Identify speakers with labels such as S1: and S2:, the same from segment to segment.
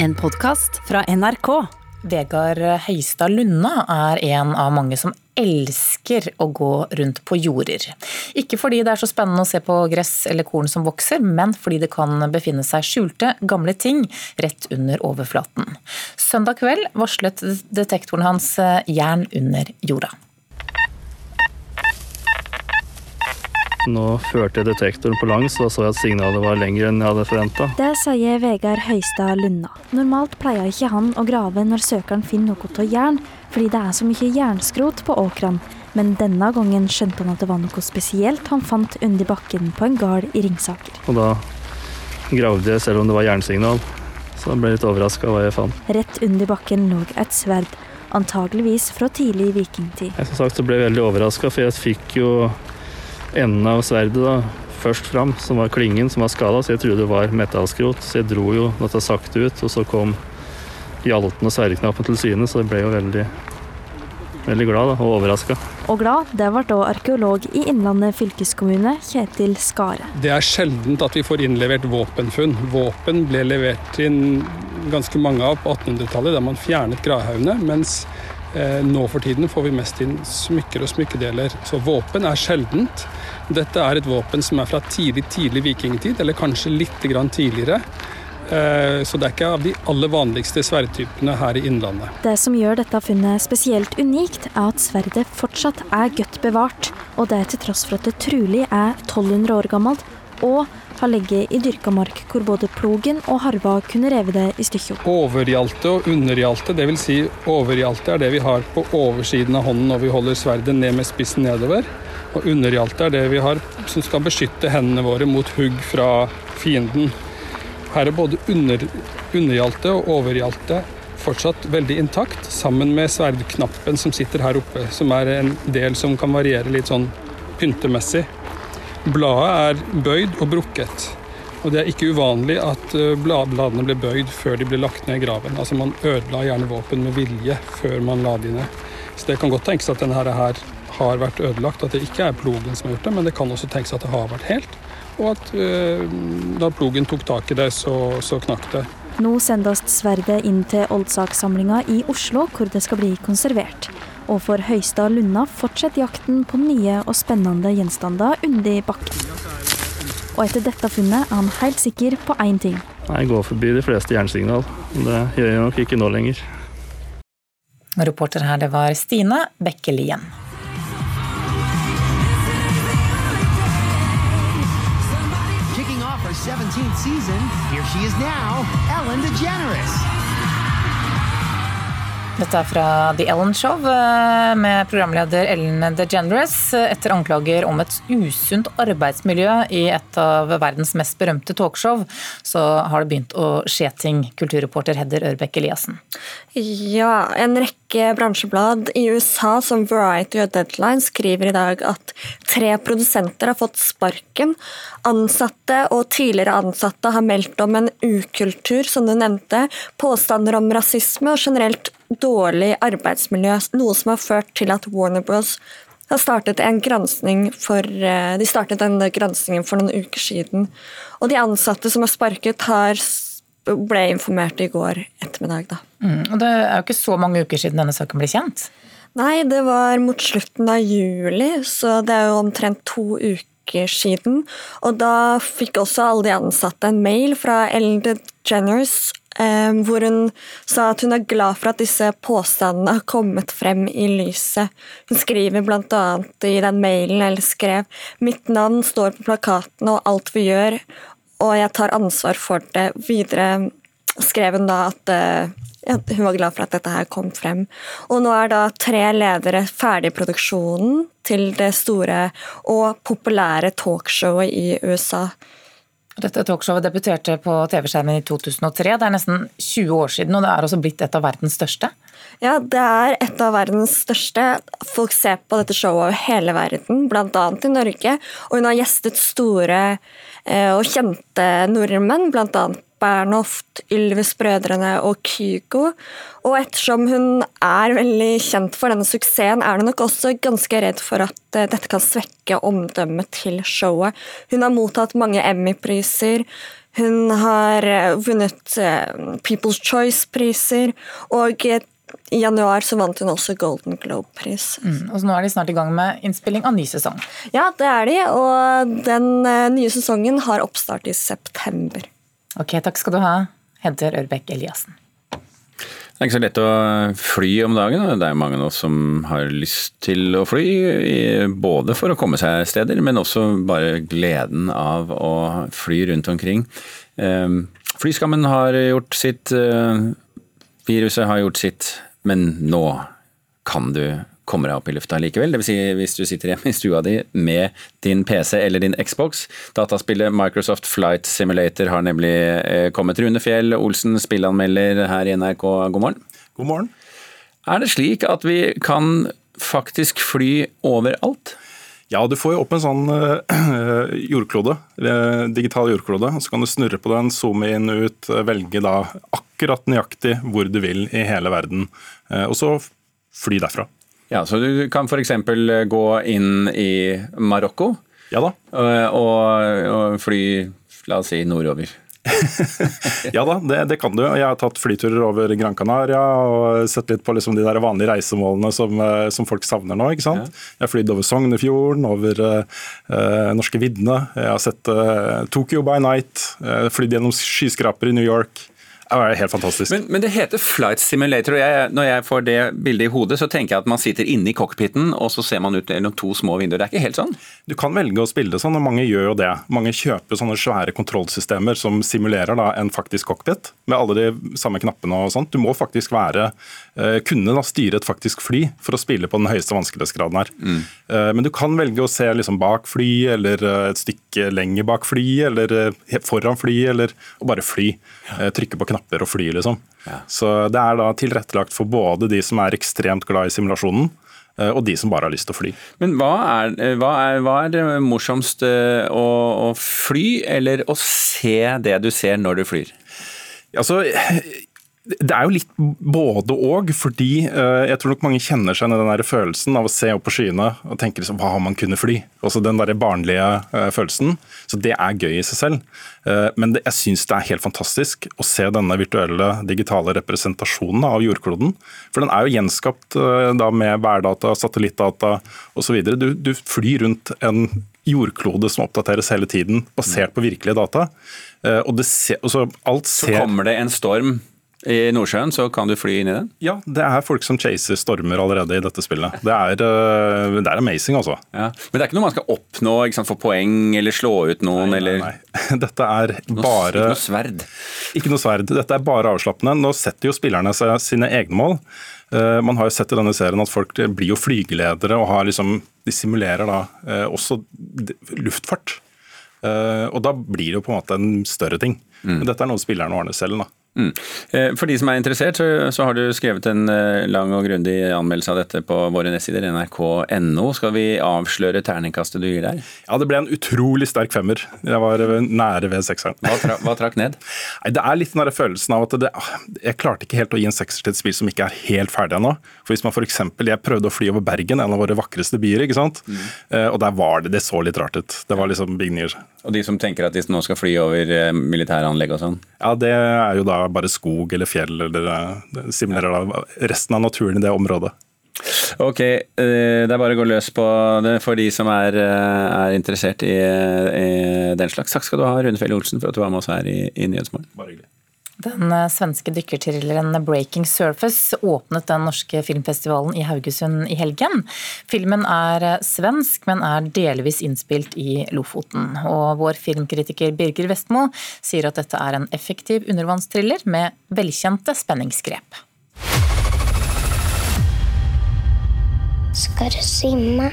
S1: En podkast fra NRK.
S2: Vegard Høistad Lunna er en av mange som elsker å gå rundt på jorder. Ikke fordi det er så spennende å se på gress eller korn som vokser, men fordi det kan befinne seg skjulte, gamle ting rett under overflaten. Søndag kveld varslet detektoren hans jern under jorda.
S3: Nå førte detektoren på langs, og da så jeg at signalet var lengre enn jeg hadde forventa.
S4: Det sier Vegard Høistad Lunna. Normalt pleier ikke han å grave når søkeren finner noe av jern, fordi det er så mye jernskrot på åkrene. Men denne gangen skjønte han at det var noe spesielt han fant under bakken på en gard i Ringsaker.
S3: Og da gravde jeg selv om det var jernsignal, så jeg ble litt overraska hva jeg fant.
S4: Rett under bakken lå et sverd, antageligvis fra tidlig vikingtid.
S3: Jeg, som sagt så ble jeg veldig overraska, for jeg fikk jo enden av sverdet da, først fram, som var klingen som var skada, så jeg trodde det var metallskrot. Så jeg dro jo dette sakte ut, og så kom hjalten og sverdknappen til syne, så jeg ble jo veldig, veldig glad da, og overraska.
S4: Og glad, det ble da arkeolog i Innlandet fylkeskommune, Kjetil Skare.
S5: Det er sjeldent at vi får innlevert våpenfunn. Våpen ble levert inn ganske mange av på 1800-tallet, der man fjernet gravhaugene. mens nå for tiden får vi mest inn smykker og smykkedeler. Så våpen er sjeldent. Dette er et våpen som er fra tidlig, tidlig vikingtid, eller kanskje litt tidligere. Eh, så det er ikke av de aller vanligste sverdtypene her i Innlandet.
S4: Det som gjør dette funnet spesielt unikt, er at sverdet fortsatt er godt bevart. Og det til tross for at det trolig er 1200 år gammelt, og har ligget i dyrka mark hvor både plogen og harva kunne reve det i stykker.
S5: Overhjalte og underhjalte, dvs. Si overhjalte er det vi har på oversiden av hånden når vi holder sverdet ned med spissen nedover. Og underhjalte er det vi har som skal beskytte hendene våre mot hugg fra fienden. Her er både under, underhjalte og overhjalte fortsatt veldig intakt, sammen med sverdknappen som sitter her oppe, som er en del som kan variere litt sånn pyntemessig. Bladet er bøyd og brukket. Og det er ikke uvanlig at eh, bladene ble bøyd før de ble lagt ned i graven. Altså Man ødela gjerne våpen med vilje før man la de ned. Så det kan godt tenkes at denne her har vært ødelagt, at det ikke er plogen som har gjort det, men det kan også tenkes at det har vært helt, og at øh, da plogen tok tak i det, så, så knakk det.
S4: Nå sendes sverdet inn til oldsakssamlinga i Oslo, hvor det skal bli konservert. Og for Høystad Lunna fortsetter jakten på nye og spennende gjenstander under bakken. Og etter dette funnet er han helt sikker på én ting.
S3: Jeg går forbi de fleste jernsignal. Det gjør jeg nok ikke nå lenger.
S2: Reporter her, det var Stine Bekkelien. Kicking off her 17th season, here she is now, Ellen DeGeneres. Dette er fra The Ellen Show eh, med programleder Ellen DeGeneres etter anklager om et usunt arbeidsmiljø i et av verdens mest berømte talkshow. Så har det begynt å skje ting, kulturreporter Hedder Ørbekk Eliassen.
S6: Ja, en rekke bransjeblad i USA som Variety og Deadline skriver i dag at tre produsenter har fått sparken. Ansatte og tidligere ansatte har meldt om en ukultur, som du nevnte, påstander om rasisme og generelt dårlig arbeidsmiljø, noe som har ført til at Warner Bros. har startet en gransking for, eh, de startet denne granskingen for noen uker siden. Og de ansatte som er sparket, har ble informert i går ettermiddag. Da.
S2: Mm, og det er jo ikke så mange uker siden denne saken ble kjent?
S6: Nei, det var mot slutten av juli, så det er jo omtrent to uker siden. Og da fikk også alle de ansatte en mail fra Ellen DeGeneres hvor hun sa at hun er glad for at disse påstandene har kommet frem i lyset. Hun skriver bl.a. i den mailen eller skrev mitt navn står på plakatene og alt vi gjør, og jeg tar ansvar for det. Videre skrev hun da at eh, ja, hun var glad for at dette her kom frem. Og nå er da tre ledere ferdig i produksjonen til det store og populære talkshowet i USA.
S2: Dette talkshowet debuterte på TV-skjermen i 2003. Det er nesten 20 år siden, og det er også blitt et av verdens største?
S6: Ja, det er et av verdens største. Folk ser på dette showet over hele verden, bl.a. i Norge. Og hun har gjestet store eh, og kjente nordmenn, bl.a. Bernhoft, Ylvis-brødrene og Kygo. Og ettersom hun er veldig kjent for denne suksessen, er hun nok også ganske redd for at eh, dette kan svekke omdømmet til showet. Hun har mottatt mange Emmy-priser. Hun har eh, vunnet eh, People's Choice-priser, og i januar så vant hun også Golden Globe-pris.
S2: Mm, og så Nå er de snart i gang med innspilling av ny sesong.
S6: Ja, det er de, og den nye sesongen har oppstart i september.
S2: Ok, Takk skal du ha, Hedder Ørbekk Eliassen.
S7: Det er ikke så lett å fly om dagen. og Det er mange av oss som har lyst til å fly. Både for å komme seg steder, men også bare gleden av å fly rundt omkring. Ehm, flyskammen har gjort sitt, eh, viruset har gjort sitt, men nå kan du kommer deg opp i lufta likevel. Dvs. Si hvis du sitter hjemme i stua di med din PC eller din Xbox. Dataspillet Microsoft Flight Simulator har nemlig eh, kommet. Rune Fjell Olsen, spillanmelder her i NRK, god morgen.
S8: God morgen.
S7: Er det slik at vi kan faktisk fly overalt?
S8: Ja, du får jo opp en sånn øh, jordklode, uh, digital jordklode. Så kan du snurre på den, zoome inn ut, velge da akkurat nøyaktig hvor du vil i hele verden. Og så fly derfra.
S7: Ja, Så du kan f.eks. Eh, gå inn i Marokko
S8: ja da.
S7: Eh, og, og fly la oss si nordover?
S8: ja da, det, det, kan du. Jeg har tatt flyturer over Gran Canaria og sett litt på liksom de der vanlige reisemålene som, eh, som folk savner nå. ikke sant? Ja. Jeg har flydd over Sognefjorden, over uh, norske viddene. Jeg har sett uh, Tokyo by night, uh, flydd gjennom skyskraper i New York. Det er helt fantastisk.
S7: Men, men, det heter flight simulator, og jeg, når jeg får det bildet i hodet, så tenker jeg at man sitter inne i cockpiten, og så ser man ut gjennom to små vinduer. Det er ikke helt sånn?
S8: Du kan velge å spille det sånn, og mange gjør jo det. Mange kjøper sånne svære kontrollsystemer som simulerer da en faktisk cockpit, med alle de samme knappene og sånt. Du må faktisk være eh, kunne da styre et faktisk fly for å spille på den høyeste vanskelighetsgraden her. Mm. Eh, men du kan velge å se liksom bak fly, eller eh, et stykke lenger bak fly, eller foran fly, eller bare fly. Trykke på knappen knapper og fly, liksom. Ja. Så det er da tilrettelagt for både de som er ekstremt glad i simulasjonen, eh, og de som bare har lyst til å fly.
S7: Men hva er, eh, hva er, hva er det morsomst eh, å, å, fly, eller å se det du ser når du flyr?
S8: Altså, det er jo litt både og, fordi uh, jeg tror nok mange kjenner seg den der følelsen av å se opp på skyene og tenke liksom, hva har man kunnet fly? Også den der barnlige uh, følelsen. Så det er gøy i seg selv. Uh, men det, jeg syns det er helt fantastisk å se denne virtuelle, digitale representasjonen av jordkloden. For den er jo gjenskapt da med værdata, satellittdata osv. Du, du flyr rundt en jordklode som oppdateres hele tiden, basert på virkelige data. Og det se, altså alt
S7: ser... Så kommer det en storm i Nordsjøen, så kan du fly inn i den?
S8: Ja, det er folk som chaser stormer allerede i dette spillet. Det er, eh, det er amazing, altså.
S7: Ja. Men det er ikke noe man skal oppnå, ikke sant, få poeng eller slå ut noen?
S8: Nei,
S7: nei,
S8: nei. Dette er bare
S7: Ikke noe sverd?
S8: Ikke noe sverd. Dette er bare avslappende. Nå setter jo spillerne seg sine egne mål. Eh, man har jo sett i denne serien at folk blir jo flygeledere og har liksom, de simulerer da eh, også luftfart. Og da blir det jo på en måte en større ting. Mm. Men dette er noe spillerne ordner selv. da.
S7: Mm. Eh, for de som er interessert, så, har du skrevet en eh, lang og grundig anmeldelse av dette på våre nettsider, nrk.no. Skal vi avsløre terningkastet du gir der?
S8: Ja, det ble en utrolig sterk femmer. Jeg var eh, nære ved sekseren.
S7: Hva, tra hva trakk ned?
S8: Nei, det er litt den følelsen av at det, jeg klarte ikke helt å gi en sekser til et spill som ikke er helt ferdig ennå. For hvis man eksempel, Jeg prøvde å fly over Bergen, en av våre vakreste byer, ikke sant? Mm. og der var det, det så litt rart ut. Det var liksom big news.
S7: Og de som tenker at de nå skal fly over militæranlegg og sånn?
S8: Ja, det er jo da bare skog eller fjell, eller eh, simulerer da resten av naturen i det området.
S7: Ok, eh, det er bare å gå løs på det for de som er, eh, er interessert i, i, den slags. Takk skal du ha, Rune Fjell Olsen, for at du var med oss her i, i Nyhetsmorgen.
S8: Bare hyggelig.
S2: Den svenske dykkerthrilleren 'Breaking Surface' åpnet den norske filmfestivalen i Haugesund i helgen. Filmen er svensk, men er delvis innspilt i Lofoten. Og vår filmkritiker Birger Vestmo sier at dette er en effektiv undervannstriller med velkjente spenningsgrep.
S9: Skal du simme?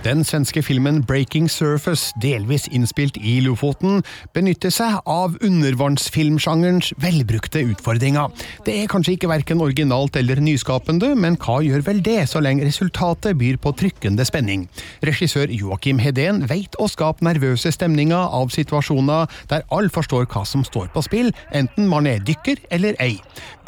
S9: Den svenske filmen Breaking Surface, delvis innspilt i Lofoten, benytter seg av undervannsfilmsjangerens velbrukte utfordringer. Det er kanskje ikke verken originalt eller nyskapende, men hva gjør vel det, så lenge resultatet byr på trykkende spenning? Regissør Joakim Hedén veit å skape nervøse stemninger av situasjoner der alle forstår hva som står på spill, enten man er dykker eller ei.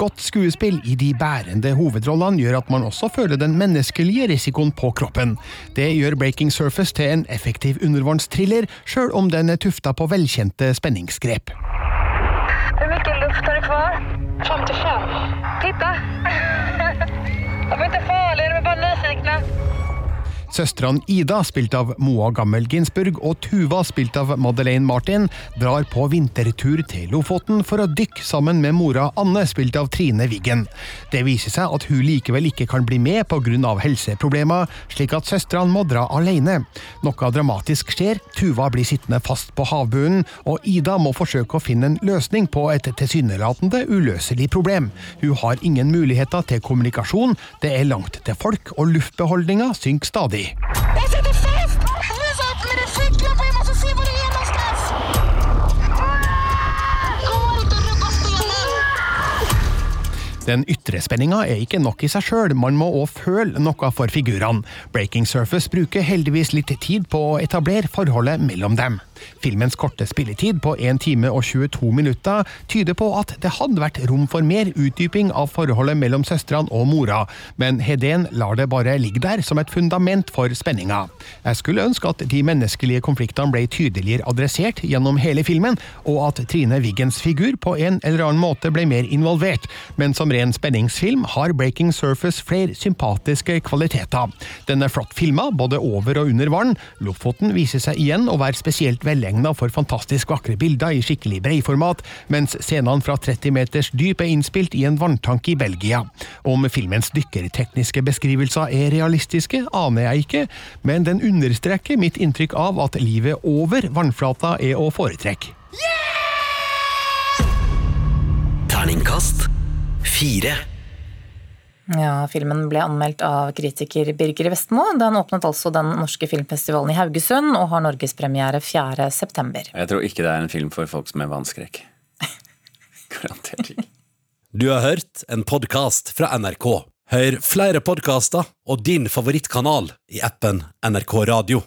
S9: Godt skuespill i de bærende hovedrollene gjør at man også føler den menneskelige risikoen på kroppen. Det gjør Breaking Surface til en effektiv undervannstriller, sjøl om den er tufta på velkjente spenningsgrep.
S10: Hvor mye luft har du kvar? 55. Titta! De er ikke farlige, de er bare nyfikne.
S9: Søstrene Ida, spilt av Moa Gammel Ginsburg, og Tuva, spilt av Madeleine Martin, drar på vintertur til Lofoten for å dykke sammen med mora Anne, spilt av Trine Wiggen. Det viser seg at hun likevel ikke kan bli med pga. helseproblemer, slik at søstrene må dra alene. Noe dramatisk skjer, Tuva blir sittende fast på havbunnen, og Ida må forsøke å finne en løsning på et tilsynelatende uløselig problem. Hun har ingen muligheter til kommunikasjon, det er langt til folk, og luftbeholdninga synker stadig.
S10: Jeg sitter fast! Opp med din ficklampa, jeg måste se hvor det er!
S9: Den ytre spenninga er ikke nok i seg sjøl, man må òg føle noe for figurene. Breaking Surface bruker heldigvis litt tid på å etablere forholdet mellom dem. Filmens korte spilletid på 1 time og 22 minutter tyder på at det hadde vært rom for mer utdyping av forholdet mellom søstrene og mora, men Hedén lar det bare ligge der som et fundament for spenninga. Jeg skulle ønske at de menneskelige konfliktene ble tydeligere adressert gjennom hele filmen, og at Trine Wiggens figur på en eller annen måte ble mer involvert, men som ren spenningsfilm har Breaking Surface flere sympatiske kvaliteter. Den er flott filma, både over og under vann. Lofoten viser seg igjen å være spesielt velegna for fantastisk vakre bilder i skikkelig breiformat, mens scenene fra 30 meters dyp er innspilt i en vanntank i Belgia. Om filmens dykkertekniske beskrivelser er realistiske, aner jeg ikke, men den understreker mitt inntrykk av at livet over vannflata er å foretrekke. Yeah!
S11: Terningkast fire.
S2: Ja, Filmen ble anmeldt av kritiker Birger Vestmo. Den åpnet altså den norske filmfestivalen i Haugesund og har norgespremiere 4.9.
S7: Jeg tror ikke det er en film for folk som er vannskrekk. Garantert ikke.
S11: Du har hørt en podkast fra NRK. Hør flere podkaster og din favorittkanal i appen NRK Radio.